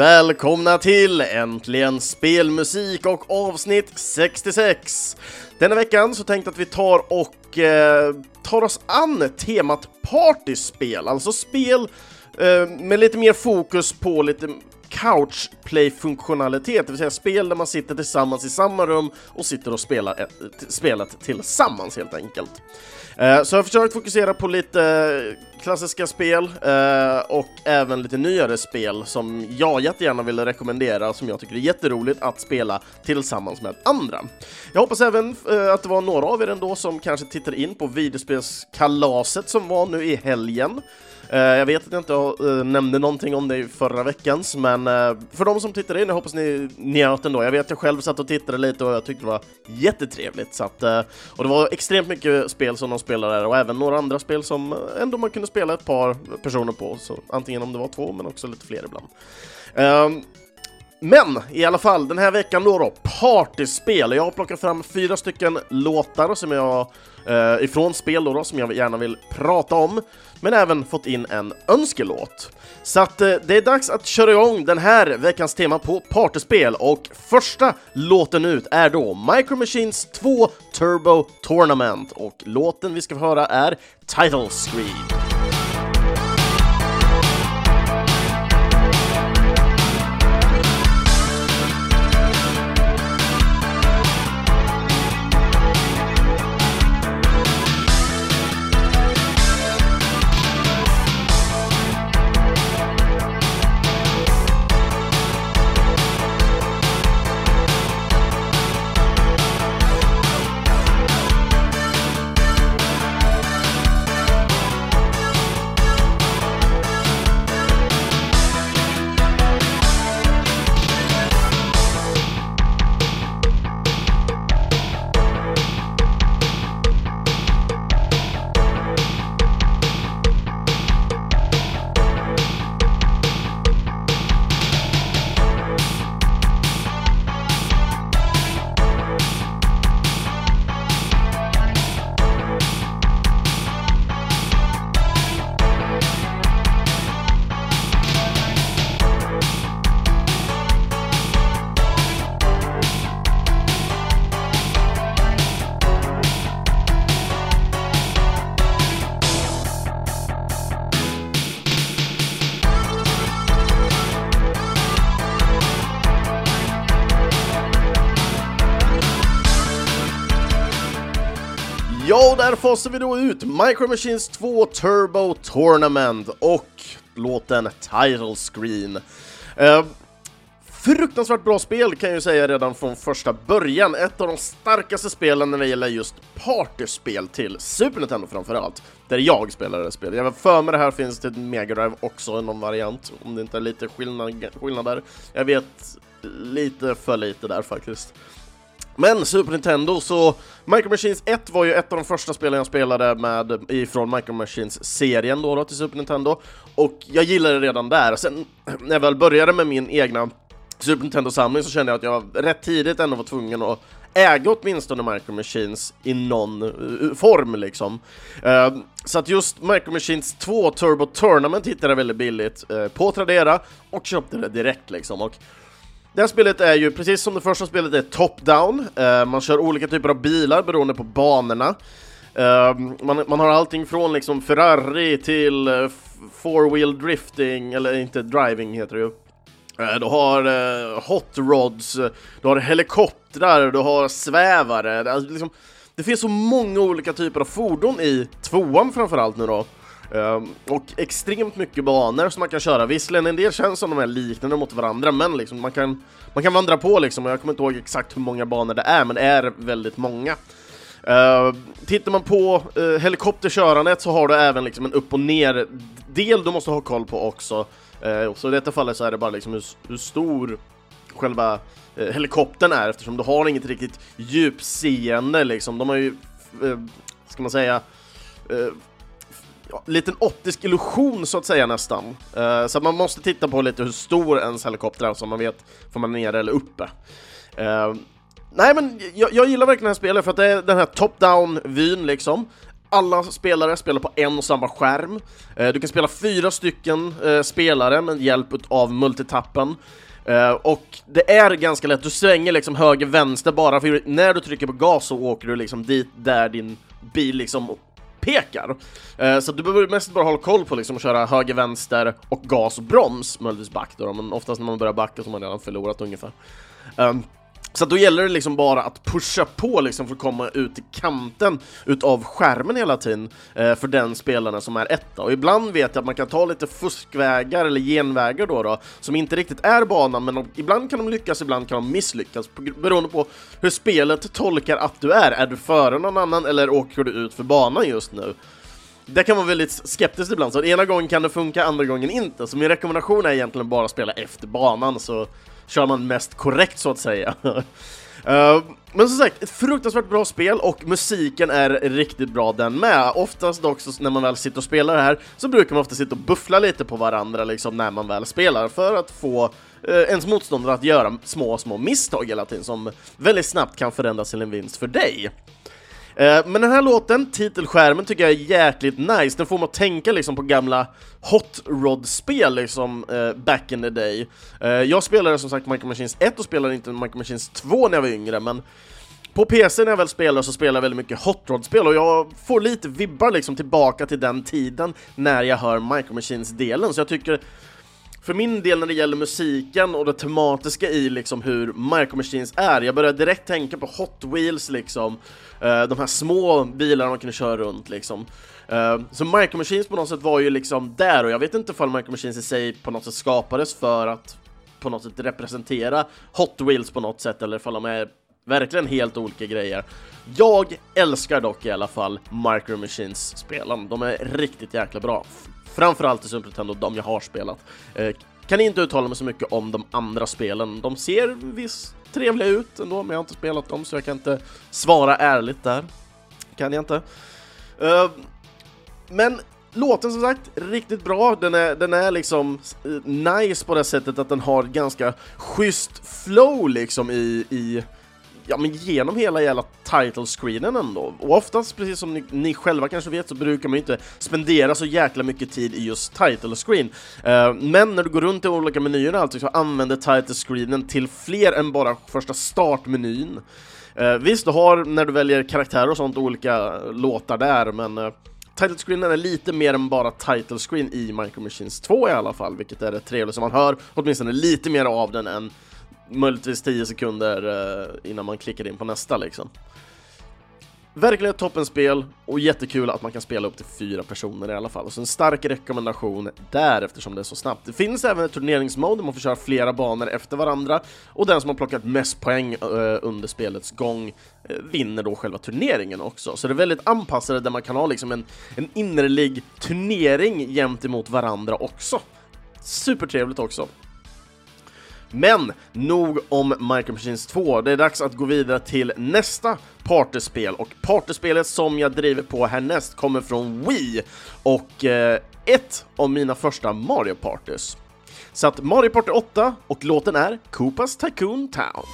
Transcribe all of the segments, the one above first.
välkomna till Äntligen Spelmusik och avsnitt 66! Denna veckan så tänkte jag att vi tar och eh, tar oss an temat partyspel, alltså spel eh, med lite mer fokus på lite couchplay-funktionalitet, det vill säga spel där man sitter tillsammans i samma rum och sitter och spelar ett, spelet tillsammans helt enkelt. Eh, så jag har försökt fokusera på lite klassiska spel eh, och även lite nyare spel som jag jättegärna vill rekommendera, som jag tycker är jätteroligt att spela tillsammans med andra. Jag hoppas även eh, att det var några av er ändå som kanske tittade in på videospelskalaset som var nu i helgen. Eh, jag vet att jag inte eh, nämnde någonting om det i förra veckans, men eh, för de som tittade in, jag hoppas ni njöt ändå. Jag vet att jag själv satt och tittade lite och jag tyckte det var jättetrevligt. Så att, och det var extremt mycket spel som de spelade där och även några andra spel som ändå man kunde spela ett par personer på, så antingen om det var två men också lite fler ibland. Ehm, men i alla fall, den här veckan då, då partyspel. Jag har plockat fram fyra stycken låtar som jag, eh, ifrån spel då, då, som jag gärna vill prata om, men även fått in en önskelåt. Så att eh, det är dags att köra igång den här veckans tema på partyspel och första låten ut är då Micro Machines 2 Turbo Tournament och låten vi ska få höra är Title Screen. Där fasar vi då ut Micro Machines 2 Turbo Tournament och låten Title Screen. Eh, fruktansvärt bra spel kan jag ju säga redan från första början. Ett av de starkaste spelen när det gäller just partyspel till Super Nintendo framförallt. Där jag spelar det spelet. Jag har för mig det här finns till Mega Drive också i någon variant, om det inte är lite skillnad, skillnader. Jag vet lite för lite där faktiskt. Men Super Nintendo, så Micro Machines 1 var ju ett av de första spelen jag spelade med ifrån Micro Machines-serien då, då till Super Nintendo, och jag gillade det redan där. Sen när jag väl började med min egna Super Nintendo-samling så kände jag att jag rätt tidigt ändå var tvungen att äga åtminstone Micro Machines i någon uh, form liksom. Uh, så att just Micro Machines 2 Turbo Tournament hittade jag väldigt billigt uh, på Tradera och köpte det direkt liksom. Och det här spelet är ju, precis som det första spelet, är top-down. Uh, eh, man kör olika typer av bilar beroende på banorna. Uh, man, man, har allting från liksom Ferrari till uh, four-wheel drifting, eller inte driving heter det ju. Du har hot rods, du har helikoptrar, du har svävare. Det, alltså, liksom, det finns så många olika typer av fordon i tvåan framförallt nu då. Um, och extremt mycket banor som man kan köra. Visserligen en del känns som de är liknande mot varandra, men liksom man, kan, man kan vandra på liksom, och jag kommer inte ihåg exakt hur många banor det är, men det är väldigt många. Uh, tittar man på uh, helikopterkörandet så har du även liksom en upp och ner del du måste ha koll på också. Uh, så i detta fallet så är det bara liksom hur, hur stor själva uh, helikoptern är eftersom du har inget riktigt djupseende liksom. De har ju, uh, ska man säga, ja, liten optisk illusion så att säga nästan. Uh, så man måste titta på lite hur stor ens helikopter är så man vet om man är nere eller uppe. Uh, nej men jag, jag, gillar verkligen det här spelet för att det är den här top-down vyn liksom. alla spelare spelar på en och samma skärm. Uh, du kan spela fyra stycken spelare med hjälp av multitappen. Uh, och det är ganska lätt, du svänger liksom höger-vänster bara för när du trycker på gas så åker du liksom dit där din bil liksom pekar. Eh, så du behöver mest bara hålla koll på liksom att köra höger-vänster och gas och broms, möjligtvis back då, men oftast när man börjar backa så har man redan förlorat ungefär. Um, så då gäller det liksom bara att pusha på liksom för att komma ut i kanten utav skärmen hela tiden eh, för den spelaren som är etta. Och ibland vet jag att man kan ta lite fuskvägar eller genvägar då, då som inte riktigt är banan, men de, ibland kan de lyckas, ibland kan de misslyckas beroende på hur spelet tolkar att du är. Är du före någon annan eller åker du ut för banan just nu? Det kan vara väldigt skeptiskt ibland, så ena gången kan det funka, andra gången inte. Så min rekommendation är egentligen bara att spela efter banan, så kör man mest korrekt så att säga. Uh, men som sagt, ett fruktansvärt bra spel och musiken är riktigt bra den med. Oftast dock när man väl sitter och spelar det här så brukar man ofta sitta och buffla lite på varandra liksom när man väl spelar för att få uh, ens motståndare att göra små, små misstag hela tiden som väldigt snabbt kan förändras till en vinst för dig. Eh, men den här låten, titelskärmen, tycker jag är jäkligt nice. Den får mig att tänka liksom på gamla Hot Rod-spel liksom uh, back in the day. Uh, jag spelade som sagt Micro Machines 1 och spelade inte Micro Machines 2 när jag var yngre, men på PC när jag väl spelar så spelar jag väldigt mycket Hot Rod-spel och jag får lite vibbar liksom tillbaka till den tiden när jag hör Micro Machines-delen, så jag tycker för min del när det gäller musiken och det tematiska i liksom hur Micro Machines är, jag börjar direkt tänka på Hot Wheels liksom, uh, de här små bilarna man kunde köra runt liksom. Uh, så Micro Machines på något sätt var ju liksom där och jag vet inte ifall Micro Machines i sig på något sätt skapades för att på något sätt representera Hot Wheels på något sätt eller ifall de är verkligen helt olika grejer. Jag älskar dock i alla fall Micro Machines-spelen, de är riktigt jäkla bra. Framförallt i Super Nintendo, de jag har spelat. Eh, kan inte uttala mig så mycket om de andra spelen. De ser visst trevliga ut ändå, men jag har inte spelat dem så jag kan inte svara ärligt där. Kan jag inte. Uh, men låten som sagt, riktigt bra. Den är, den är liksom eh, nice på det sättet att den har ganska schysst flow liksom i, i ja, men genom hela jävla title-screenen ändå. Och oftast, precis som ni, ni, själva kanske vet, så brukar man ju inte spendera så jäkla mycket tid i just title-screen. Uh, eh, men när du går runt i olika menyer alltså, så använder title-screenen till fler än bara första startmenyn. Uh, visst, du har när du väljer karaktärer och sånt olika låtar där, men uh, title screenen är lite mer än bara title screen i Micro Machines 2 i alla fall, vilket är rätt trevligt, så man hör åtminstone lite mer av den än möjligtvis 10 sekunder eh, innan man klickar in på nästa liksom. Verkligen ett toppenspel och jättekul att man kan spela upp till fyra personer i alla fall. Så en stark rekommendation där eftersom det är så snabbt. Det finns även ett turneringsmode där man får köra flera banor efter varandra och den som har plockat mest poäng eh, under spelets gång eh, vinner då själva turneringen också. Så det är väldigt anpassade där man kan ha liksom en, en innerlig turnering jämt emot varandra också. Supertrevligt också. Men nog om Micro Machines 2. Det är dags att gå vidare till nästa partyspel och partyspelet som jag driver på härnäst kommer från Wii och eh, ett av mina första Mario Partys. Så att Mario Party 8 och låten är Koopas Tycoon Town.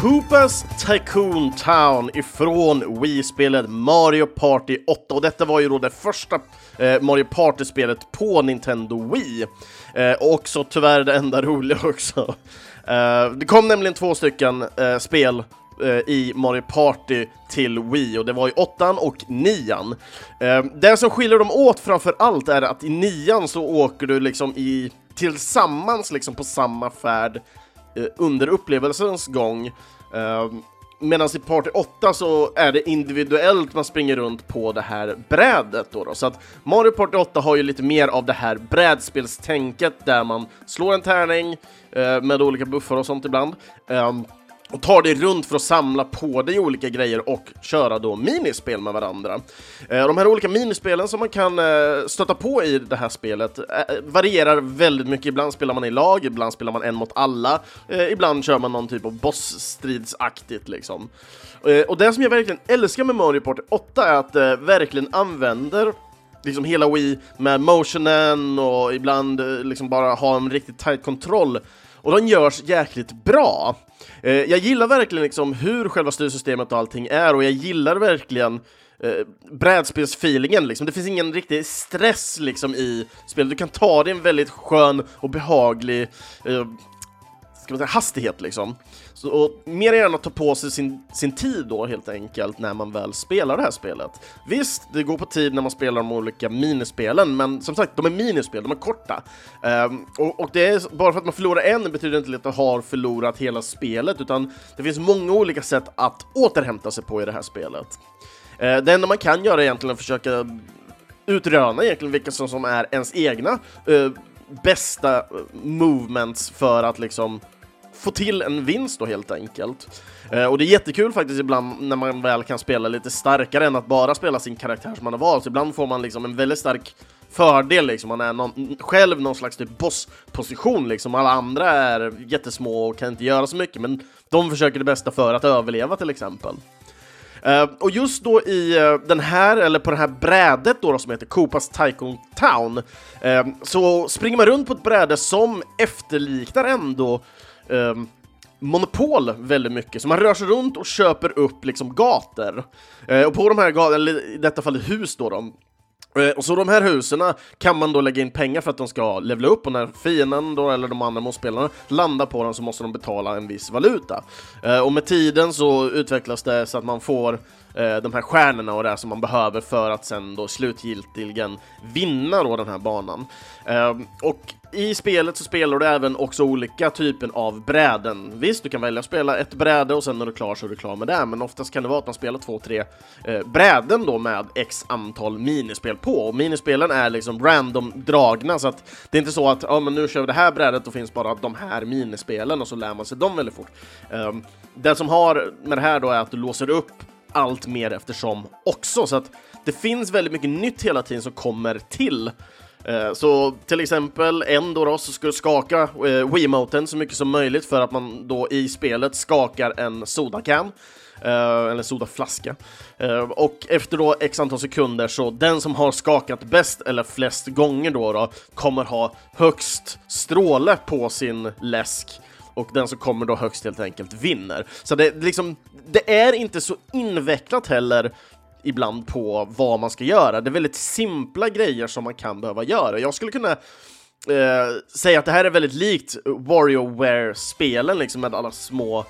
Koopas Tycoon Town ifrån Wii-spelet Mario Party 8 och detta var ju då det första eh, Mario Party-spelet på Nintendo Wii. Eh, och också tyvärr det enda roliga också. Eh, det kom nämligen två stycken eh, spel eh, i Mario Party till Wii och det var ju åttan och nian. Eh, det som skiljer dem åt framför allt är att i nian så åker du liksom i tillsammans liksom på samma färd Eh, under upplevelsens gång. Eh, Medan i Party 8 så är det individuellt man springer runt på det här brädet då, då. Så att Mario Party 8 har ju lite mer av det här brädspelstänket där man slår en tärning eh, med olika buffar och sånt ibland. Eh, och tar dig runt för att samla på dig olika grejer och köra då minispel med varandra. Eh, de här olika minispelen som man kan eh, stöta på i det här spelet eh, varierar väldigt mycket. Ibland spelar man i lag, ibland spelar man en mot alla, ibland kör man någon typ av bossstridsaktigt liksom. och det som jag verkligen älskar med Mario Party 8 är att det verkligen använder liksom hela Wii med motionen och ibland liksom bara ha en riktigt tight kontroll och den görs jäkligt bra. Eh, jag gillar verkligen liksom hur själva styrsystemet och allting är och jag gillar verkligen eh, brädspelsfeelingen liksom. Det finns ingen riktig stress liksom i spelet. Du kan ta det i en väldigt skön och behaglig eh, ska man säga, hastighet liksom. Så, och mer gärna ta på sig sin, sin tid då helt enkelt när man väl spelar det här spelet. Visst, det går på tid när man spelar de olika minispelen, men som sagt, de är minispel, de är korta. Um, och, och, det är bara för att man förlorar en betyder inte att man har förlorat hela spelet, utan det finns många olika sätt att återhämta sig på i det här spelet. Uh, det enda man kan göra är egentligen att försöka utröna egentligen vilka som, som är ens egna uh, bästa eh, movements för att liksom få till en vinst då helt enkelt. Eh, och det är jättekul faktiskt ibland när man väl kan spela lite starkare än att bara spela sin karaktär som man har valt. Så ibland får man liksom en väldigt stark fördel liksom, man är någon, själv någon slags typ bossposition liksom, alla andra är jättesmå och kan inte göra så mycket, men de försöker det bästa för att överleva till exempel. Uh, och just då i uh, den här, eller på det här brädet då, då som heter Koopas Tycoon Town, uh, så springer man runt på ett bräde som efterliknar ändå um, monopol väldigt mycket, så man rör sig runt och köper upp liksom gator. Eh, och på de här gatorna, eller i detta fall hus då, de, eh, och så de här husen kan man då lägga in pengar för att de ska levla upp och när fienden då, eller de andra motspelarna landar på dem så måste de betala en viss valuta. Eh, och med tiden så utvecklas det så att man får Eh, de här stjärnorna och det som man behöver för att sen då slutgiltigen vinna då den här banan. Eh, och i spelet så spelar du även också olika typer av bräden. Visst, du kan välja att spela ett bräde och sen när du är klar så är du klar med det, men oftast kan det vara att man spelar två, tre eh, bräden då med x antal minispel på. Och minispelen är liksom random dragna, så att det är inte så att ja, men nu kör vi det här brädet och finns bara de här minispelen och så lär man sig dem väldigt fort. Um, det som har med det här då är att du låser upp allt mer eftersom också, så att det finns väldigt mycket nytt hela tiden som kommer till eh, så till exempel en då, då så ska du skaka eh, Wiimoten så mycket som möjligt för att man då i spelet skakar en sodakan. Eh, eller sodaflaska. Eh, och efter då x antal sekunder så den som har skakat bäst eller flest gånger då, då kommer ha högst stråle på sin läsk och den som kommer då högst helt enkelt vinner. Så det, liksom, det är inte så invecklat heller ibland på vad man ska göra. Det är väldigt simpla grejer som man kan behöva göra. Jag skulle kunna eh, säga att det här är väldigt likt WarioWare-spelen, liksom med alla små...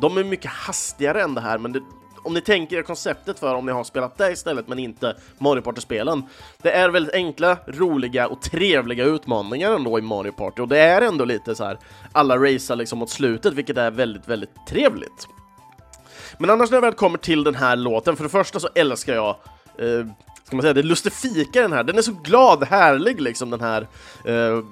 De är mycket hastigare än det här, men det, om ni tänker er konceptet för om ni har spelat det istället men inte Mario Party-spelen. Det är väldigt enkla, roliga och trevliga utmaningar ändå i Mario Party och det är ändå lite så här alla racear liksom mot slutet, vilket är väldigt, väldigt trevligt. Men annars när jag väl kommer till den här låten, för det första så älskar jag eh, ska man säga, det lustifika den här, den är så glad, härlig liksom den här eh,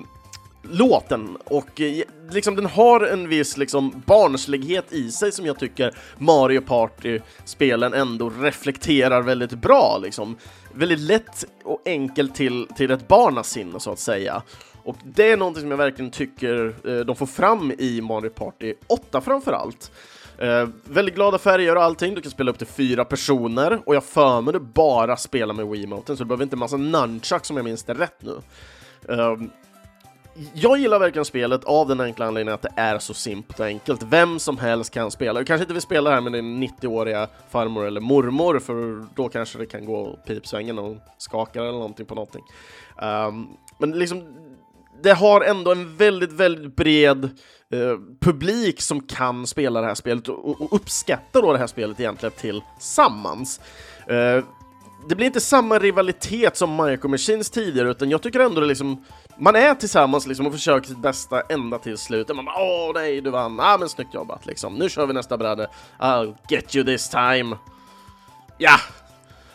låten och eh, liksom den har en viss liksom barnslighet i sig som jag tycker Mario Party-spelen ändå reflekterar väldigt bra liksom. Väldigt lätt och enkelt till, till ett barnasinne så att säga. Och det är någonting som jag verkligen tycker eh, de får fram i Mario Party 8 framförallt. Eh, väldigt glada färger och allting, du kan spela upp till fyra personer och jag för mig du bara spelar med Wiimoten så du behöver inte en massa nunchucks om jag minns det rätt nu. Eh, jag gillar verkligen spelet av den enkla anledningen att det är så simpelt och enkelt. Vem som helst kan spela. Du kanske inte vill spela här med din 90-åriga farmor eller mormor, för då kanske det kan gå pipsvängen och skakar eller någonting på någonting. Um, men liksom, det har ändå en väldigt, väldigt bred eh, publik som kan spela det här spelet och, och uppskattar då det här spelet egentligen tillsammans. Uh, det blir inte samma rivalitet som Micro Machines tidigare, utan jag tycker ändå det liksom man är tillsammans liksom och försöker sitt bästa ända till slutet. Man bara åh nej, du vann, ah men snyggt jobbat liksom. Nu kör vi nästa bräde. I'll get you this time. Ja,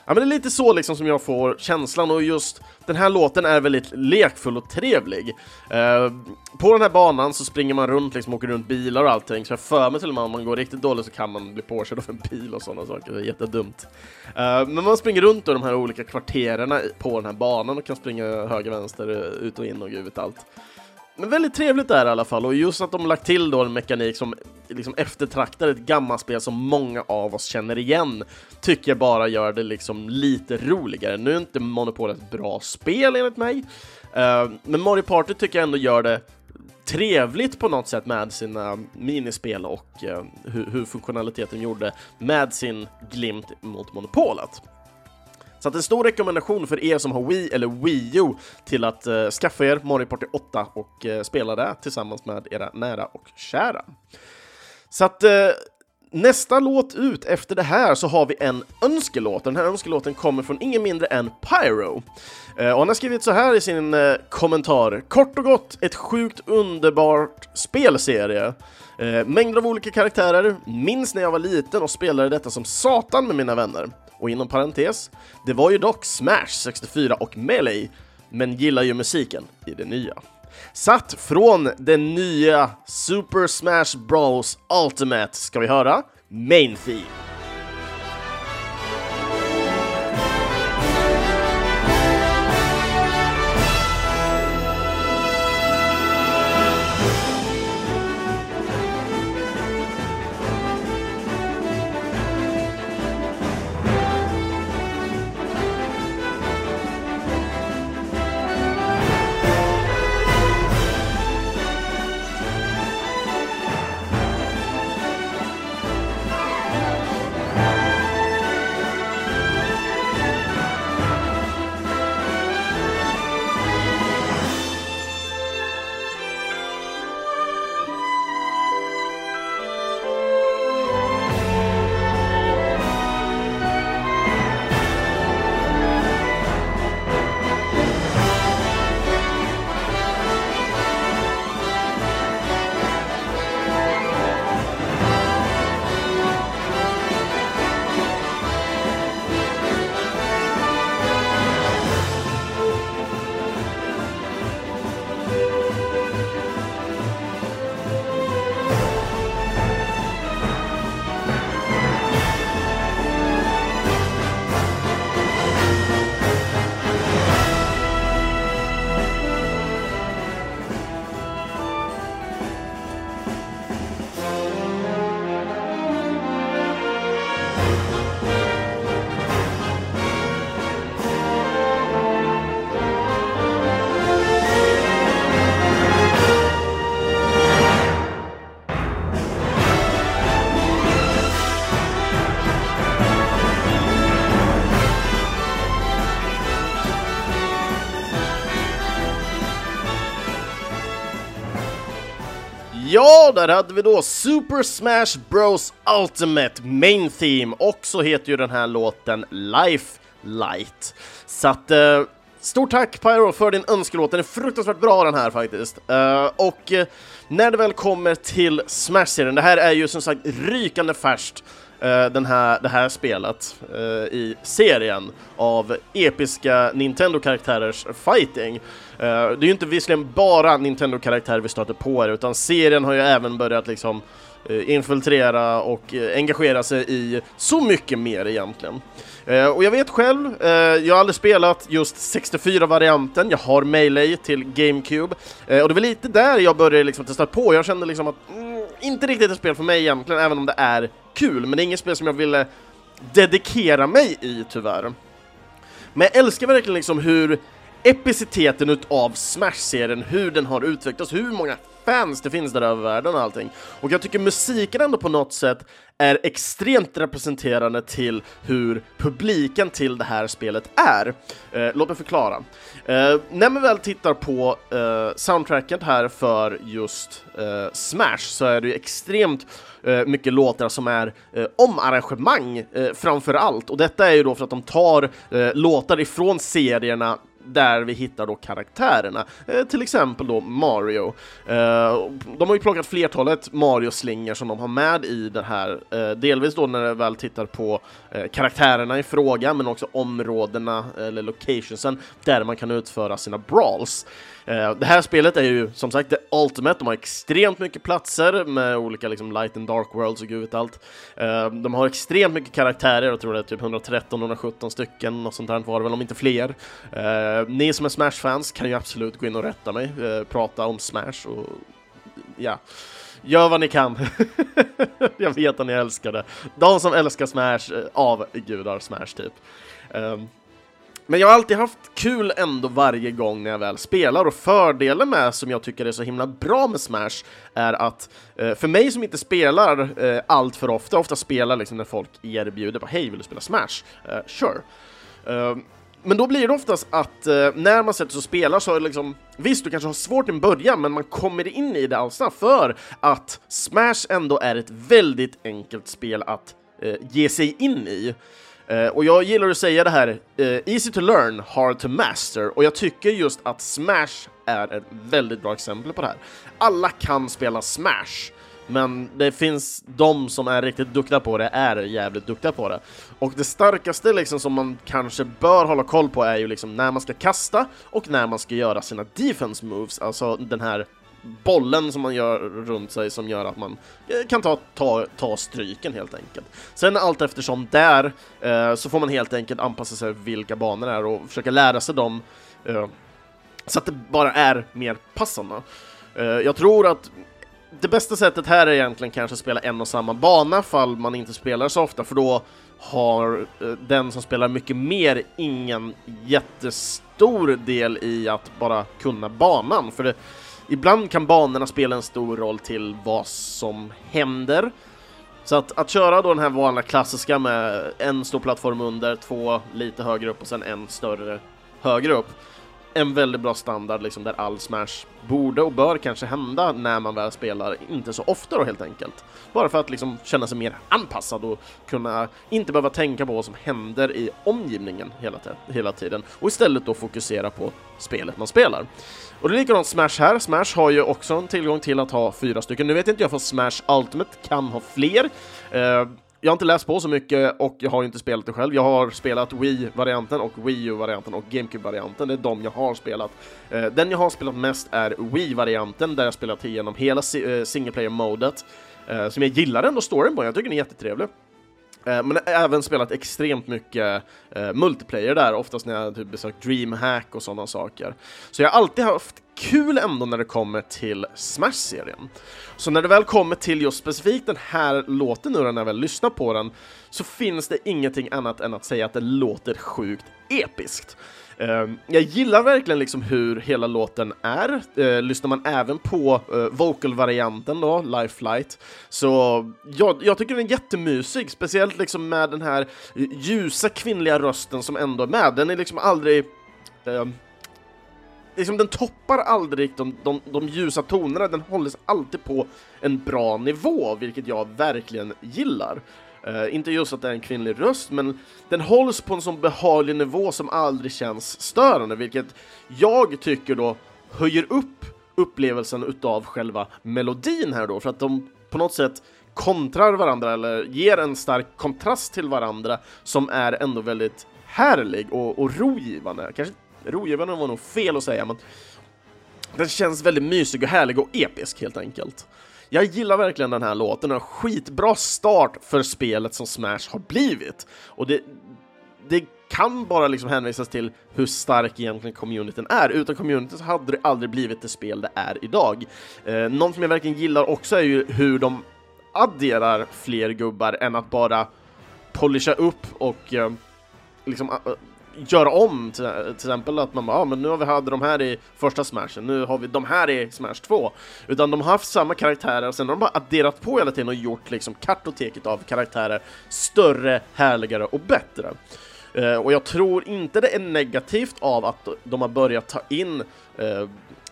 Ja, men det är lite så liksom som jag får känslan och just den här låten är väldigt lekfull och trevlig. Eh, på den här banan så springer man runt, liksom åker runt bilar och allting, så jag för mig till och med om man går riktigt dåligt så kan man bli påkörd av en bil och sådana saker, det är jättedumt. Eh, men man springer runt i de här olika kvarteren på den här banan och kan springa höger, vänster, ut och in och gud vet allt. Men väldigt trevligt är det i alla fall, och just att de lagt till då en mekanik som liksom eftertraktar ett gammalt spel som många av oss känner igen, tycker jag bara gör det liksom lite roligare. Nu är inte Monopol ett bra spel enligt mig, uh, men Mario Party tycker jag ändå gör det trevligt på något sätt med sina minispel och eh, uh, hur, hur funktionaliteten gjorde med sin glimt mot monopolet. Så att en stor rekommendation för er som har Wii eller Wii U till att eh, skaffa er Mario Party 8 och eh, spela det tillsammans med era nära och kära. Så att eh, nästa låt ut efter det här så har vi en önskelåt. Den här önskelåten kommer från ingen mindre än Pyro. Eh, och han har skrivit så här i sin eh, kommentar. Kort och gott, ett sjukt underbart spelserie. Eh, mängder av olika karaktärer, minns när jag var liten och spelade detta som satan med mina vänner. Och inom parentes, det var ju dock Smash 64 och Melee, men gillar ju musiken i det nya. Satt från det nya Super Smash Bros Ultimate ska vi höra Main Theme. Där hade vi då Super Smash Bros Ultimate Main Theme och så heter ju den här låten Life Light. Så att, eh, stort tack Pyro för din önskelåt, den är fruktansvärt bra den här faktiskt. Eh, och eh, när det väl kommer till Smash-serien, det här är ju som sagt rykande färskt, Eh, den här, det här spelet uh, i serien av episka Nintendo-karaktärers fighting. Uh, det är ju inte visserligen bara Nintendo-karaktärer vi stöter på här, utan serien har ju även börjat liksom infiltrera och engagera sig i så mycket mer egentligen. och jag vet själv, jag har aldrig spelat just 64-varianten, jag har Melee till GameCube, och det var lite där jag började liksom testa på, jag kände liksom att mm, inte riktigt ett spel för mig egentligen, även om det är kul, men det är inget spel som jag ville dedikera mig i tyvärr. Men jag älskar verkligen liksom hur epiciteten utav Smash-serien, hur den har utvecklats, hur många fans det finns där över världen och allting. Och jag tycker musiken ändå på något sätt är extremt representerande till hur publiken till det här spelet är. Eh, låt mig förklara. Eh, när man väl tittar på eh, soundtracket här för just eh, Smash så är det ju extremt eh, mycket låtar som är eh, omarrangemang eh, framför allt. Och detta är ju då för att de tar eh, låtar ifrån serierna där vi hittar då karaktärerna, eh, till exempel då Mario. Eh, de har ju plockat flertalet Mario-slingor som de har med i det här, eh, delvis då när de väl tittar på eh, karaktärerna i fråga, men också områdena eller locationsen där man kan utföra sina brawls. Eh, det här spelet är ju som sagt det Ultimate, de har extremt mycket platser med olika liksom light and dark worlds och gud vet allt. Eh, de har extremt mycket karaktärer, jag tror det är typ 113-117 stycken och sånt där var det väl, om inte fler. Eh, ni som är Smash-fans kan ju absolut gå in och rätta mig, prata om Smash och ja. Gör vad ni kan. jag vet att ni älskar det. De som älskar Smash avgudar Smash typ. Men jag har alltid haft kul ändå varje gång när jag väl spelar och fördelen med som jag tycker är så himla bra med Smash är att eh, för mig som inte spelar eh, allt för ofta, ofta spelar liksom när folk erbjuder på hej vill du spela Smash? Uh, sure. Uh, men då blir det oftast att eh, när man sätter sig och spelar så är det liksom Visst, du kanske har svårt i början, men man kommer in i det alls för att Smash ändå är ett väldigt enkelt spel att ge sig in i. Uh, och jag gillar att säga det här, uh, easy to learn, hard to master, och jag tycker just att Smash är ett väldigt bra exempel på det här. Alla kan spela Smash, men det finns de som är riktigt duktiga på det, är jävligt duktiga på det. Och det starkaste liksom som man kanske bör hålla koll på är ju liksom när man ska kasta och när man ska göra sina defense moves, alltså den här bollen som man gör runt sig som gör att man eh, kan ta, ta, ta stryken helt enkelt. Sen allt eftersom där eh, så får man helt enkelt anpassa sig vilka banor det är och försöka lära sig dem eh, så att det bara är mer passande. Eh, jag tror att det bästa sättet här är egentligen kanske att spela en och samma bana fall man inte spelar så ofta för då har eh, den som spelar mycket mer ingen jättestor del i att bara kunna banan för det ibland kan banorna spela en stor roll till vad som händer. Så att, att köra då den här vanliga klassiska med en stor plattform under, två lite högre upp och sen en större högre upp. En väldigt bra standard liksom där all Smash borde och bör kanske hända när man väl spelar, inte så ofta då helt enkelt. Bara för att liksom känna sig mer anpassad och kunna inte behöva tänka på vad som händer i omgivningen hela, hela tiden och istället då fokusera på spelet man spelar. Och det är likadant Smash här. Smash har ju också en tillgång till att ha fyra stycken. Nu vet inte jag för Smash Ultimate kan ha fler. Uh, jag har inte läst på så mycket och jag har inte spelat det själv. Jag har spelat Wii-varianten och Wii U-varianten och GameCube-varianten. Det är de jag har spelat. Uh, den jag har spelat mest är Wii-varianten där jag spelat igenom hela si uh, single player-modet. som jag gillar ändå storyn på, jag tycker den är jättetrevlig. Eh, men även spelat extremt mycket eh, multiplayer där, oftast när jag typ besökt DreamHack och sådana saker. Så jag har alltid haft kul ändå när det kommer till Smash-serien. Så när det väl kommer till just specifikt den här låten nu när jag väl lyssnar på den, så finns det ingenting annat än att säga att det låter sjukt episkt. Ehm, jag gillar verkligen liksom hur hela låten är. Eh, lyssnar man även på eh, vocal-varianten då, Life Flight, så jag, jag tycker den är jättemysig, speciellt liksom med den här ljusa kvinnliga rösten som ändå är med. Den är liksom aldrig... Ehm, liksom den toppar aldrig de, de, de ljusa tonerna, den håller sig alltid på en bra nivå, vilket jag verkligen gillar. Uh, inte just att det är en kvinnlig röst, men den hålls på en sån behaglig nivå som aldrig känns störande, vilket jag tycker då höjer upp upplevelsen utav själva melodin här då, för att de på något sätt kontrar varandra eller ger en stark kontrast till varandra som är ändå väldigt härlig och, och rogivande. Kanske rogivande var nog fel att säga, men den känns väldigt mysig och härlig och episk helt enkelt. Jag gillar verkligen den här låten, en skitbra start för spelet som Smash har blivit. Och det, det kan bara liksom hänvisas till hur stark egentligen communityn är. Utan communityn så hade det aldrig blivit det spel det är idag. Eh, något som jag verkligen gillar också är ju hur de adderar fler gubbar än att bara polisha upp och eh, liksom göra om, till, till exempel att man bara, ja men nu har vi hade de här i första smashen, nu har vi de här i smash 2. Utan de har haft samma karaktärer, och sen har de bara adderat på hela tiden och gjort liksom kartoteket av karaktärer större, härligare och bättre. Eh, och jag tror inte det är negativt av att de har börjat ta in eh,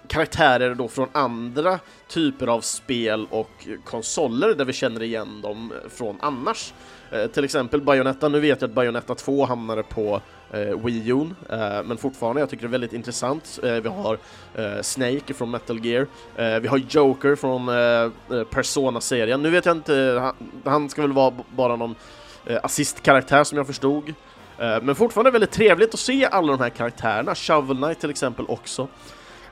karaktärer då från andra typer av spel och konsoler där vi känner igen dem från annars. Eh, till exempel Bayonetta, nu vet jag att Bayonetta 2 hamnade på eh, Wii U, eh, men fortfarande, jag tycker det är väldigt intressant. Eh, vi har eh, Snake från Metal Gear, eh, vi har Joker från eh, eh, Persona-serien. Nu vet jag inte, han, han ska väl vara bara någon eh, assist-karaktär som jag förstod. Men fortfarande väldigt trevligt att se alla de här karaktärerna, Shovel Knight till exempel också.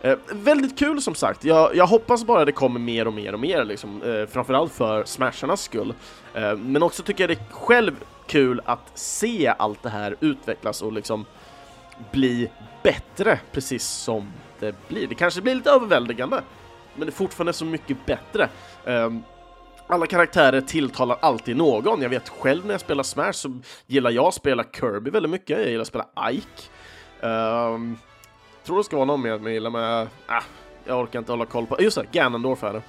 Eh, väldigt kul som sagt, jag, jag, hoppas bara det kommer mer och mer och mer, liksom, eh, framförallt för smasharnas skull. Eh, men också tycker jag det själv kul att se allt det här utvecklas och liksom bli bättre, precis som det blir. Det kanske blir lite överväldigande, men det är fortfarande så mycket bättre. Um, alla karaktärer tilltalar alltid någon. Jag vet själv när jag spelar Smash så gillar jag att spela Kirby väldigt mycket, jag gillar att spela Ike. Um, tror det ska vara någon mer som jag gillar, men äh, ah, jag orkar inte hålla koll på. Just det, Ganondorf är det.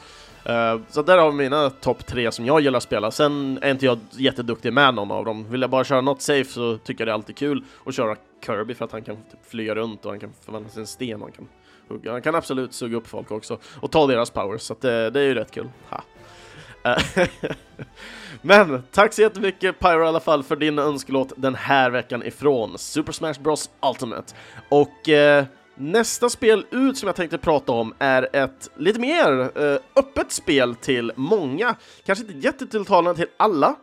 Uh, så där har vi mina topp tre som jag gillar att spela. Sen är inte jag jätteduktig med någon av dem. Vill jag bara köra något safe så tycker jag det är alltid kul att köra Kirby för att han kan typ flyga runt och han kan förvandla sig en sten och han kan hugga. Han kan absolut suga upp folk också och ta deras powers, så det, det, är ju rätt kul. Ha. Eh, men tack så jättemycket Pyro i alla fall för din önskelåt den här veckan ifrån Super Smash Bros Ultimate. Och eh, Nästa spel ut som jag tänkte prata om är ett lite mer eh, öppet spel till många. Kanske inte jättetilltalande till alla,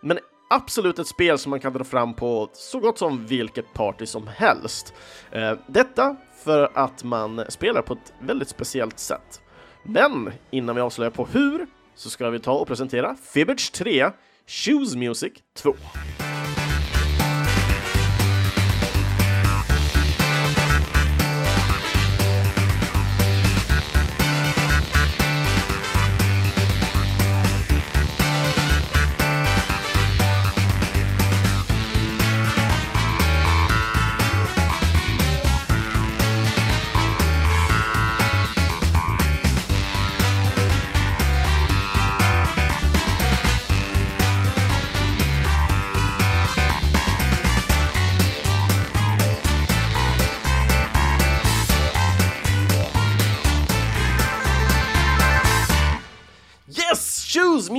men absolut ett spel som man kan dra fram på så gott som vilket party som helst. Eh, detta för att man spelar på ett väldigt speciellt sätt. Men innan vi avslöjar på hur så ska vi ta och presentera Fibbage 3 Choose Music 2.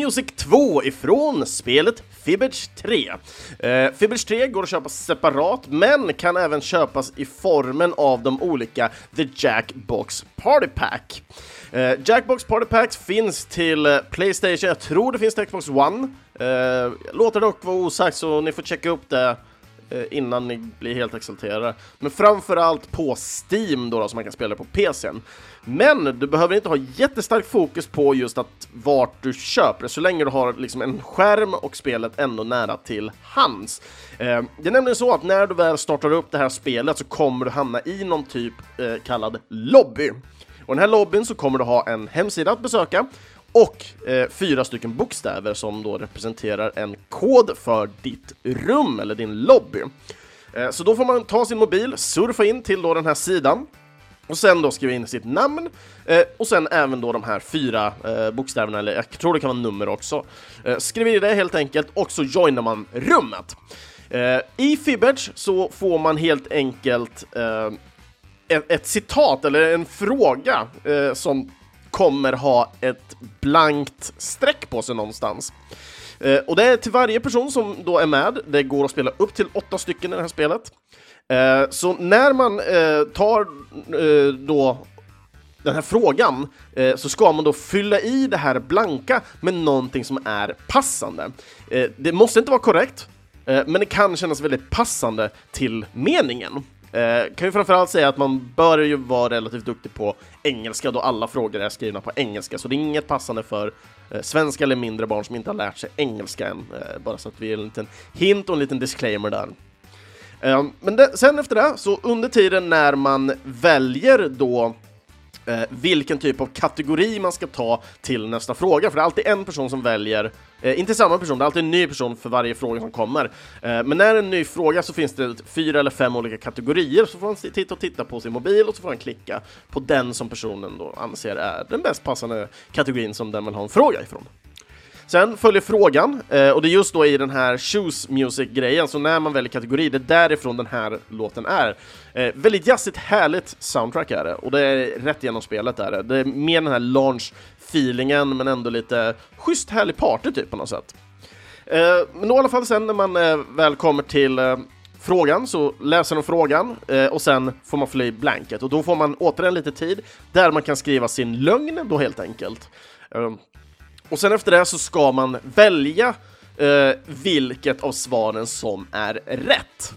Music 2 ifrån spelet Fibbage 3. Eh, Fibbage 3 går att köpa separat, men kan även köpas i formen av de olika The Jackbox Party Pack. Eh, Jackbox Party Packs finns till Playstation, jag tror det finns till Xbox One. Eh, låter dock vara osagt, så ni får checka upp det eh, innan ni blir helt exalterade. Men framförallt på Steam då, då, som man kan spela på PCn. Men du behöver inte ha jättestarkt fokus på just att vart du köper det, så länge du har liksom en skärm och spelet ändå nära till hands. Eh, det är nämligen så att när du väl startar upp det här spelet så kommer du hamna i någon typ eh, kallad lobby. Och den här lobbyn så kommer du ha en hemsida att besöka och eh, fyra stycken bokstäver som då representerar en kod för ditt rum eller din lobby. Eh, så då får man ta sin mobil, surfa in till då den här sidan och sen då skriva in sitt namn eh, och sen även då de här fyra eh, bokstäverna, eller jag tror det kan vara nummer också. Eh, skriver in det helt enkelt och så joinar man rummet. Eh, I Fibbage så får man helt enkelt ett, ett, citat eller en fråga eh, som kommer ha ett blankt streck på sig någonstans. Eh, och det är till varje person som då är med, det går att spela upp till åtta stycken i det här spelet. Eh, så när man eh, tar eh, då den här frågan eh, så ska man då fylla i det här blanka med någonting som är passande. Eh, det måste inte vara korrekt, eh, men det kan kännas väldigt passande till meningen. Eh, kan ju framförallt säga att man bör ju vara relativt duktig på engelska då alla frågor är skrivna på engelska, så det är inget passande för eh, svenska eller mindre barn som inte har lärt sig engelska än. Eh, bara så att vi ger en liten hint och en liten disclaimer där. Ehm, men det, sen efter det, så under tiden när man väljer då eh, vilken typ av kategori man ska ta till nästa fråga, för det är alltid en person som väljer, eh, inte samma person, det är alltid en ny person för varje fråga som kommer. Eh, men när det är en ny fråga så finns det fyra eller fem olika kategorier, så får man titta och titta på sin mobil och så får man klicka på den som personen då anser är den bäst passande kategorin som den vill ha en fråga ifrån. Sen följer frågan, eh, och det är just då i den här Choose Music-grejen, så när man väljer kategori, det är därifrån den här låten är. Eh, väldigt jazzigt, härligt soundtrack är det, och det är rätt genom spelet är det. Det är mer den här launch-feelingen, men ändå lite schysst, härlig party typ på något sätt. Eh, men i alla fall sen när man eh, väl kommer till eh, frågan så läser de frågan eh, och sen får man fylla i blanket och då får man återigen lite tid där man kan skriva sin lögn då helt enkelt. Och sen efter det så ska man välja eh, vilket av svaren som är rätt.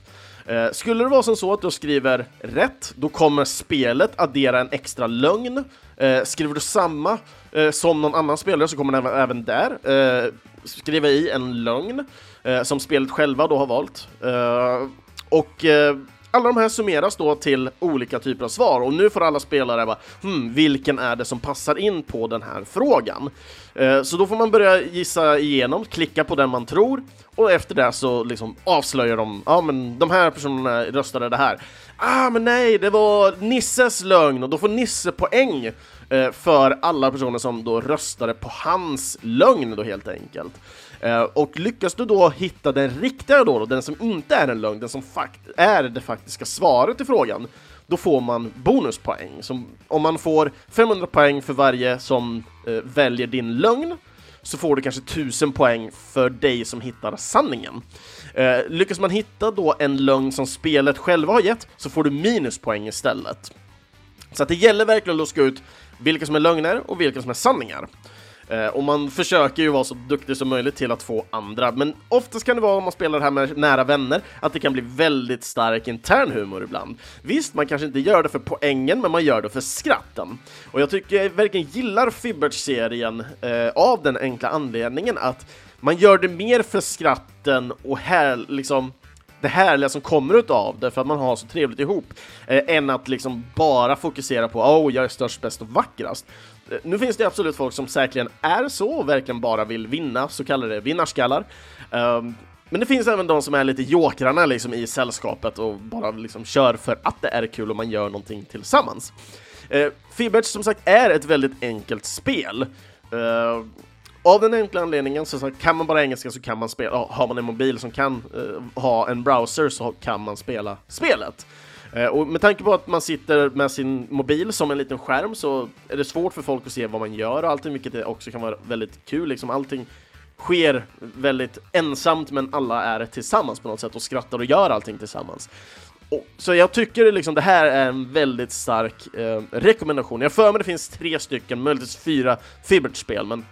Eh, skulle det vara som så att du skriver rätt, då kommer spelet addera en extra lögn. Eh, skriver du samma eh, som någon annan spelare så kommer den även där eh, skriva i en lögn eh, som spelet själva då har valt. Eh, och eh, alla de här summeras då till olika typer av svar och nu får alla spelare bara hmm, vilken är det som passar in på den här frågan? Eh, så då får man börja gissa igenom, klicka på den man tror och efter det så liksom avslöjar de, ja men de här personerna röstade det här. Ah men nej, det var Nisses lögn och då får Nisse poäng eh, för alla personer som då röstade på hans lögn då helt enkelt. Eh, och lyckas du då hitta den riktiga då, den som inte är en lögn, den som fakt är det faktiska svaret i frågan, då får man bonuspoäng. Som, om man får 500 poäng för varje som eh, väljer din lögn, så får du kanske 1000 poäng för dig som hittar sanningen. Eh, lyckas man hitta då en lögn som spelet själva har gett, så får du minuspoäng istället. Så att det gäller verkligen att luska ut vilka som är lögner och vilka som är sanningar. Eh, och man försöker ju vara så duktig som möjligt till att få andra, men oftast kan det vara om man spelar det här med nära vänner, att det kan bli väldigt stark intern humor ibland. Visst, man kanske inte gör det för poängen, men man gör det för skratten. Och jag tycker jag verkligen gillar Fibbert-serien eh, av den enkla anledningen att man gör det mer för skratten och här liksom det härliga som kommer utav det för att man har så trevligt ihop, eh, än att liksom bara fokusera på oh, jag är störst, bäst och vackrast. Eh, nu finns det absolut folk som säkerligen är så och verkligen bara vill vinna, så kallade vinnarskallar. Um, men det finns även de som är lite jokrarna liksom i sällskapet och bara liksom kör för att det är kul och man gör någonting tillsammans. Eh, uh, Fibbert som sagt är ett väldigt enkelt spel. Uh, av den enkla anledningen så kan man bara engelska så kan man spela, har man en mobil som kan uh, ha en browser så kan man spela spelet. Eh, och med tanke på att man sitter med sin mobil som en liten skärm så är det svårt för folk att se vad man gör och allting, vilket också kan vara väldigt kul. Liksom allting sker väldigt ensamt, men alla är tillsammans på något sätt och skrattar och gör allting tillsammans. Och, så jag tycker liksom det här är en väldigt stark eh, rekommendation. Jag för mig det finns tre stycken, möjligtvis fyra Fibbert-spel, men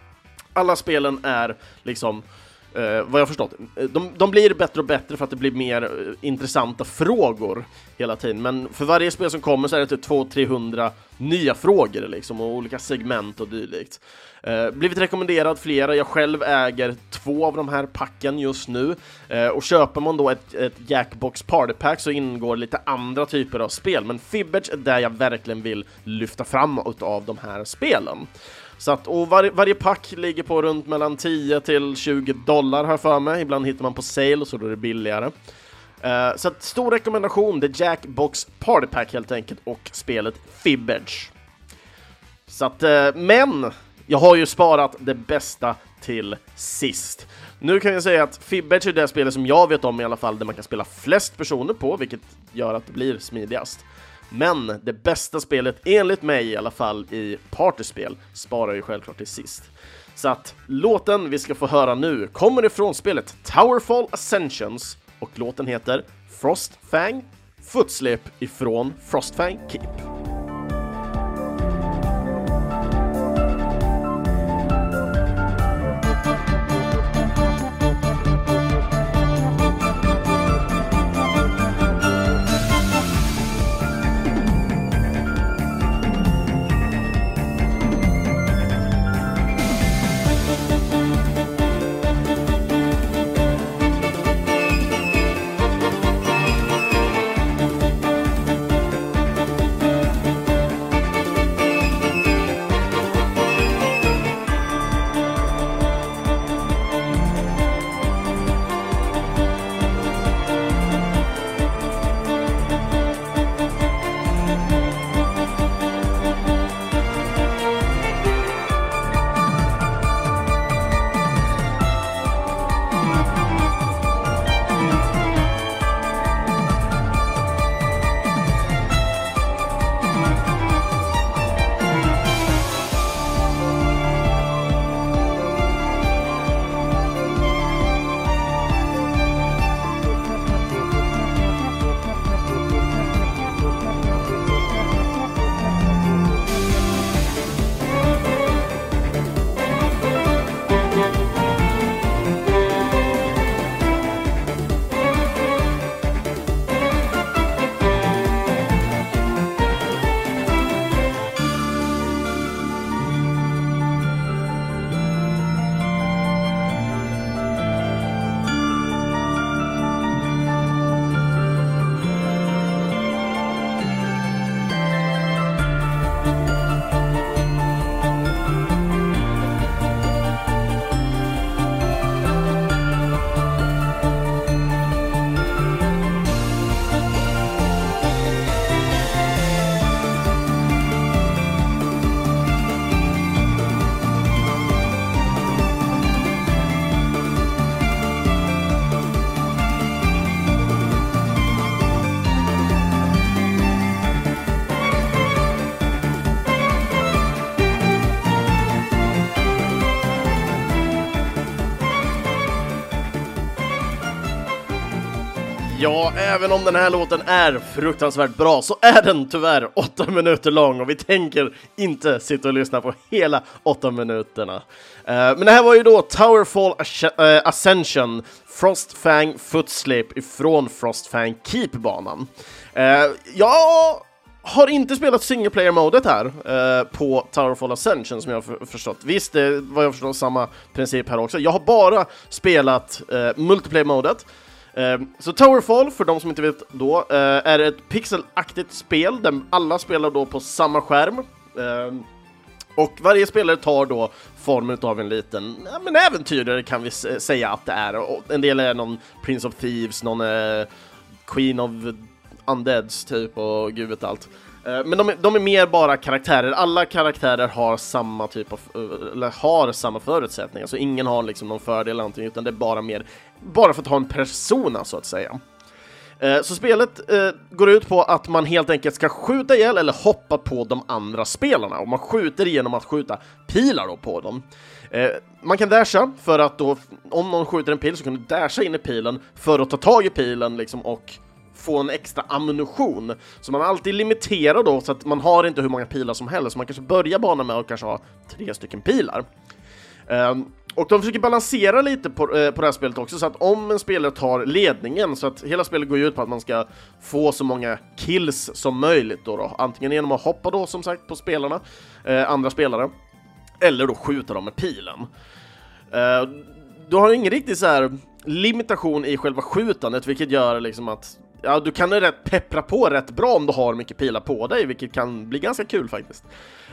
alla spelen är liksom Eh, vad jag förstått, eh, de, de blir bättre och bättre för att det blir mer eh, intressanta frågor hela tiden, men för varje spel som kommer så är det typ 200-300 nya frågor liksom, och olika segment och dylikt. Eh, blivit rekommenderad flera, jag själv äger två av de här packen just nu, eh, och köper man då ett, ett Jackbox Party Pack så ingår lite andra typer av spel, men Fibbage är där jag verkligen vill lyfta fram av de här spelen. Så att, och var, varje pack ligger på runt mellan 10 till 20 dollar här för mig. Ibland hittar man på sale så då är det billigare. Uh, så att, stor rekommendation, The Jackbox Party Pack helt enkelt och spelet Fibbage. Så att, uh, men jag har ju sparat det bästa till sist. Nu kan jag säga att Fibbage är det spelet som jag vet om i alla fall där man kan spela flest personer på, vilket gör att det blir smidigast. Men det bästa spelet, enligt mig i alla fall, i partyspel sparar ju självklart till sist. Så att låten vi ska få höra nu kommer ifrån spelet Towerfall Ascensions och låten heter Frostfang Footslip ifrån Frostfang Keep. Även om den här låten är fruktansvärt bra så är den tyvärr åtta minuter lång och vi tänker inte sitta och lyssna på hela åtta minuterna. Eh, men det här var ju då Towerfall eh, Ascension Frostfang Footsleep ifrån Frostfang Keep-banan. Eh, jag har inte spelat single player-modet här eh, på Towerfall Ascension som jag har förstått. Visst, det var jag förstått samma princip här också. Jag har bara spelat eh, multiplayer-modet. Ehm, så Towerfall, för de som inte vet då, eh, är ett pixelaktigt spel där alla spelar då på samma skärm. Ehm, och varje spelare tar då formen av en liten ja, men äventyrare kan vi säga att det är. Och en del är någon Prince of Thieves, någon Queen of undeads typ och gud vet allt. Eh, men de är, de är mer bara karaktärer, alla karaktärer har samma typ av, eh, eller har samma förutsättningar, så ingen har liksom någon fördel eller någonting, utan det är bara mer, bara för att ha en persona så att säga. Eh, så spelet går ut på att man helt enkelt ska skjuta ihjäl eller hoppa på de andra spelarna, och man skjuter genom att skjuta pilar då på dem. Man kan dasha för att då, om någon skjuter en pil så kan du dasha in i pilen för att ta tag i pilen liksom och få en extra ammunition. Så man är alltid limiterad då, så att man har inte hur många pilar som helst. Så man kanske börjar banan med att kanske ha tre stycken pilar. Um, och de försöker balansera lite på, eh, på det här spelet också, så att om en spelare tar ledningen, så att hela spelet går ju ut på att man ska få så många kills som möjligt då, då. antingen genom att hoppa då som sagt på spelarna, eh, andra spelare, eller då skjuta dem med pilen. Eh, du har ingen riktig så här limitation i själva skjutandet, vilket gör liksom att ja, du kan rätt peppra på rätt bra om du har mycket pilar på dig, vilket kan bli ganska kul faktiskt.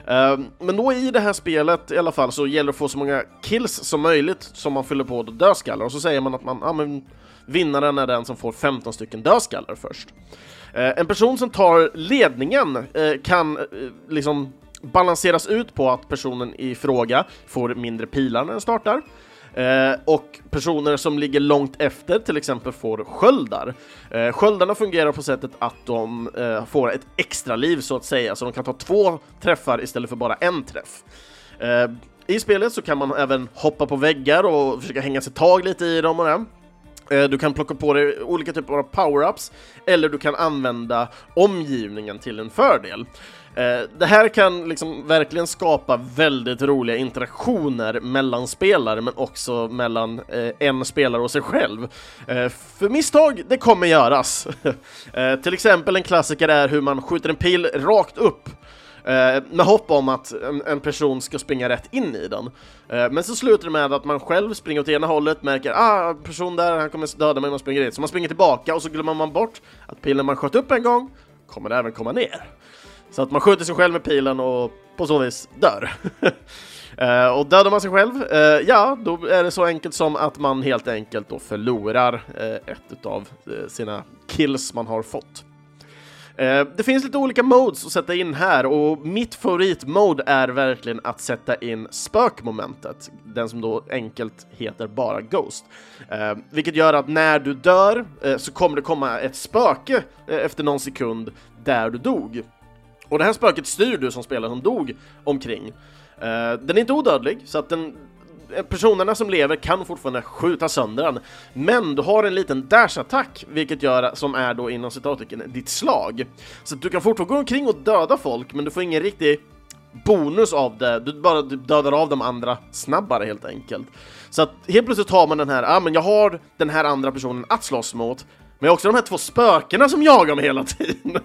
Ehm, men då i det här spelet i alla fall så gäller det att få så många kills som möjligt som man fyller på dödskallar, och så säger man att man, ja men vinnaren är den som får 15 stycken dödskallar först. Uh, en person som tar ledningen uh, kan eh, liksom balanseras ut på att personen i fråga får mindre pilar när den startar, Eh, och personer som ligger långt efter till exempel får sköldar. Eh, sköldarna fungerar på sättet att de eh, får ett extra liv så att säga, så de kan ta två träffar istället för bara en träff. Eh, I spelet så kan man även hoppa på väggar och försöka hänga sig tag lite i dem och det. Eh, du kan plocka på dig olika typer av power-ups, eller du kan använda omgivningen till en fördel. Eh, det här kan liksom verkligen skapa väldigt roliga interaktioner mellan spelare, men också mellan eh, en spelare och sig själv. Eh, för misstag, det kommer göras. Till exempel en klassiker är hur man skjuter en pil rakt upp med hopp om att en, person ska springa rätt in i den. Men så slutar det med att man själv springer åt ena hållet, märker ah, person där, han kommer döda mig, man springer dit. Så man springer tillbaka och så glömmer man bort att pilen man sköt upp en gång kommer även komma ner. Så att man skjuter sig själv med pilen och på så vis dör. Uh, och dödar man sig själv, uh, ja, då är det så enkelt som att man helt enkelt då förlorar uh, ett av sina kills man har fått. Det finns lite olika modes att sätta in här och mitt favoritmode är verkligen att sätta in spökmomentet, den som då enkelt heter bara Ghost. Vilket gör att när du dör så kommer det komma ett spöke efter någon sekund där du dog. Och det här spöket styr du som spelare som dog omkring. Eh, den är inte odödlig, så att den personerna som lever kan fortfarande skjuta sönder den, men du har en liten dash-attack, vilket gör, som är då inom citattecken, ditt slag. Så du kan fortfarande gå omkring och döda folk, men du får ingen riktig bonus av det, du bara dödar av de andra snabbare helt enkelt. Så att helt plötsligt har man den här, ja ah, men jag har den här andra personen att slåss mot, men jag har också de här två spökena som jagar mig hela tiden.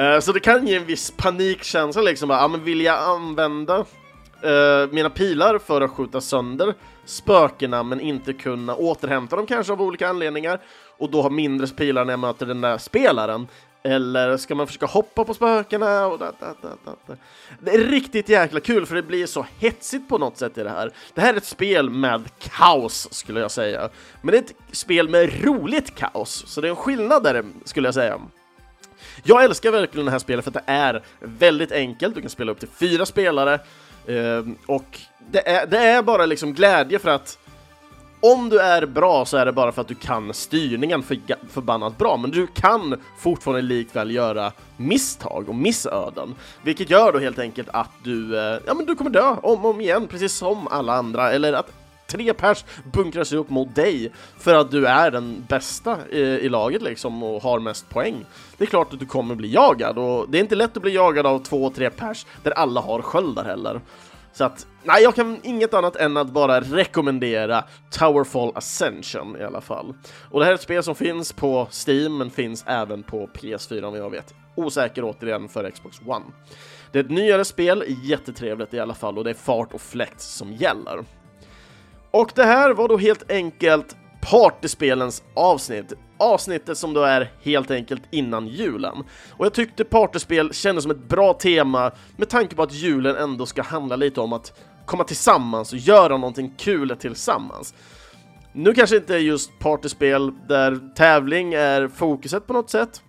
Uh, så det kan ge en viss panikkänsla liksom, ja ah, men vill jag använda uh, mina pilar för att skjuta sönder spökena men inte kunna återhämta dem kanske av olika anledningar och då ha mindre pilar när jag möter den där spelaren. Eller ska man försöka hoppa på spökena? Och da, da, da, det är riktigt jäkla kul för det blir så hetsigt på något sätt i det här. Det här är ett spel med kaos skulle jag säga. Men det är ett spel med roligt kaos, så det är en skillnad där skulle jag säga. Jag älskar verkligen det här spelet för att det är väldigt enkelt, du kan spela upp till fyra spelare eh, och det är, det är bara liksom glädje för att om du är bra så är det bara för att du kan styrningen för, förbannat bra, men du kan fortfarande likväl göra misstag och missöden, vilket gör då helt enkelt att du, eh, ja men du kommer dö om och om igen, precis som alla andra, eller att tre pers bunkrar sig upp mot dig för att du är den bästa i, i laget liksom och har mest poäng. Det är klart att du kommer bli jagad och det är inte lätt att bli jagad av två, tre pers där alla har sköldar heller. Så att, nej, jag kan inget annat än att bara rekommendera Towerfall Ascension i alla fall. Och det här är ett spel som finns på Steam, men finns även på PS4 om jag vet. Osäker återigen för Xbox One. Det är ett nyare spel, jättetrevligt i alla fall, och det är fart och fläkt som gäller. Och det här var då helt enkelt partyspelens avsnitt. Avsnittet som då är helt enkelt innan julen. Och jag tyckte partyspel kändes som ett bra tema med tanke på att julen ändå ska handla lite om att komma tillsammans och göra någonting kul tillsammans. Nu kanske inte just partyspel där tävling är fokuset på något sätt,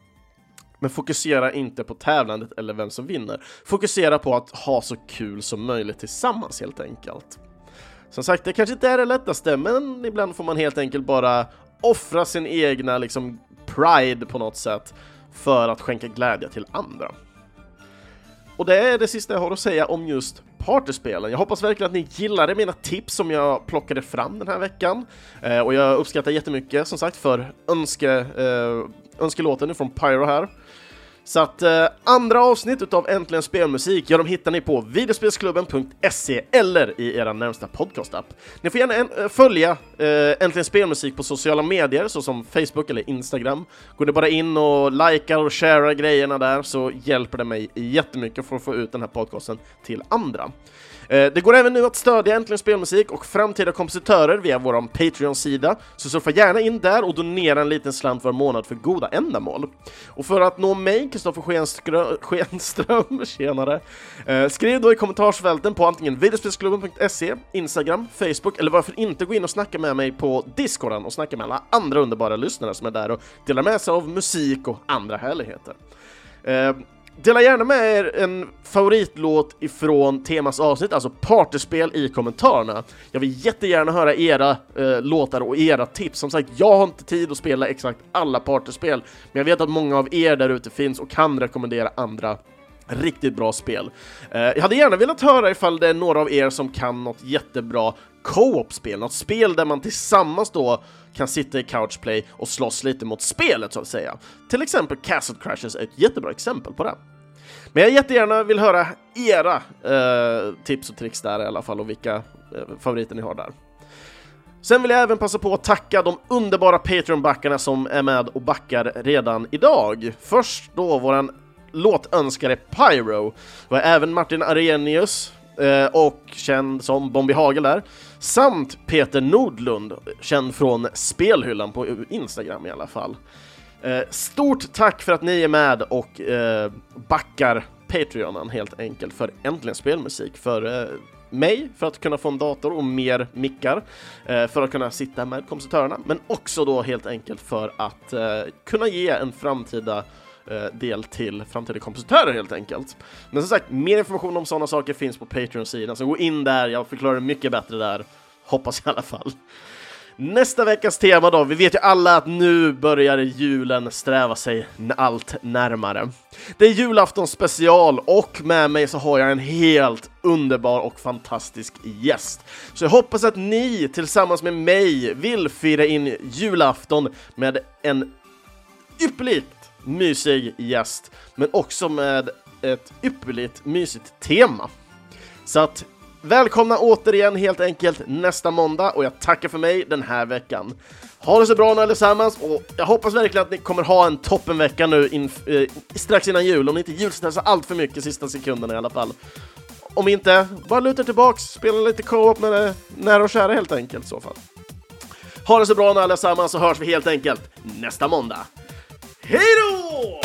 men fokusera inte på tävlandet eller vem som vinner. Fokusera på att ha så kul som möjligt tillsammans helt enkelt. Som sagt, det kanske inte är det lättaste, men ibland får man helt enkelt bara offra sin egna liksom pride på något sätt för att skänka glädje till andra. Och det är det sista jag har att säga om just partyspelen. Jag hoppas verkligen att ni gillade mina tips som jag plockade fram den här veckan. Eh, och jag uppskattar jättemycket som sagt för önske, eh, önskelåten från Pyro här. Så att eh, andra avsnitt utav Äntligen Spelmusik, ja de hittar ni på videospelsklubben.se eller i era närmsta podcastapp. Ni får gärna en, äh, följa äh, Äntligen Spelmusik på sociala medier såsom Facebook eller Instagram. Går ni bara in och likar och sharear grejerna där så hjälper det mig jättemycket för att få ut den här podcasten till andra. Eh, det går även nu att stödja Äntligen Spelmusik och framtida kompositörer via vår Patreon-sida, så surfa gärna in där och donera en liten slant var månad för goda ändamål. Och för att nå mig, Kristoffer Schenström, tjenare, eh, skriv då i kommentarsfälten på antingen videospelsklubben.se, Instagram, Facebook eller varför inte gå in och snacka med mig på Discorden och snacka med alla andra underbara lyssnare som är där och delar med sig av musik och andra härligheter. Eh, Dela gärna med er en favoritlåt ifrån temas avsnitt, alltså partyspel i kommentarerna. Jag vill jättegärna höra era eh, låtar och era tips. Som sagt, jag har inte tid att spela exakt alla partyspel, men jag vet att många av er där ute finns och kan rekommendera andra Riktigt bra spel. Eh, jag hade gärna velat höra ifall det är några av er som kan något jättebra co-op-spel, något spel där man tillsammans då kan sitta i couchplay och slåss lite mot spelet så att säga. Till exempel Castle Crashers är ett jättebra exempel på det. Men jag jättegärna vill höra era eh, tips och tricks där i alla fall och vilka eh, favoriter ni har där. Sen vill jag även passa på att tacka de underbara Patreon-backarna som är med och backar redan idag. Först då våran låtönskare Pyro, var även Martin Arrhenius eh, och känd som Bombi Hagel där, samt Peter Nordlund, känd från Spelhyllan på Instagram i alla fall. Eh, stort tack för att ni är med och eh, backar Patreonen helt enkelt för Äntligen Spelmusik, för eh, mig för att kunna få en dator och mer mickar eh, för att kunna sitta med kompositörerna, men också då helt enkelt för att eh, kunna ge en framtida Eh, del till framtida kompositörer helt enkelt. Men som sagt, mer information om sådana saker finns på Patreon-sidan, så gå in där, jag förklarar mycket bättre där, hoppas i alla fall. Nästa veckas tema då, vi vet ju alla att nu börjar julen sträva sig allt närmare. Det är julafton special och med mig så har jag en helt underbar och fantastisk gäst. Så jag hoppas att ni tillsammans med mig vill fira in julafton med en ypperlig mysig gäst, men också med ett ypperligt mysigt tema. Så att välkomna återigen helt enkelt nästa måndag och jag tackar för mig den här veckan. Ha det så bra nu allesammans och jag hoppas verkligen att ni kommer ha en toppenvecka nu in, eh, strax innan jul, om ni inte julstressar allt för mycket sista sekunderna i alla fall. Om inte, bara luta tillbaks, spela lite co-op med det nära och kära helt enkelt i så fall. Ha det så bra nu allesammans så hörs vi helt enkelt nästa måndag. Hej då!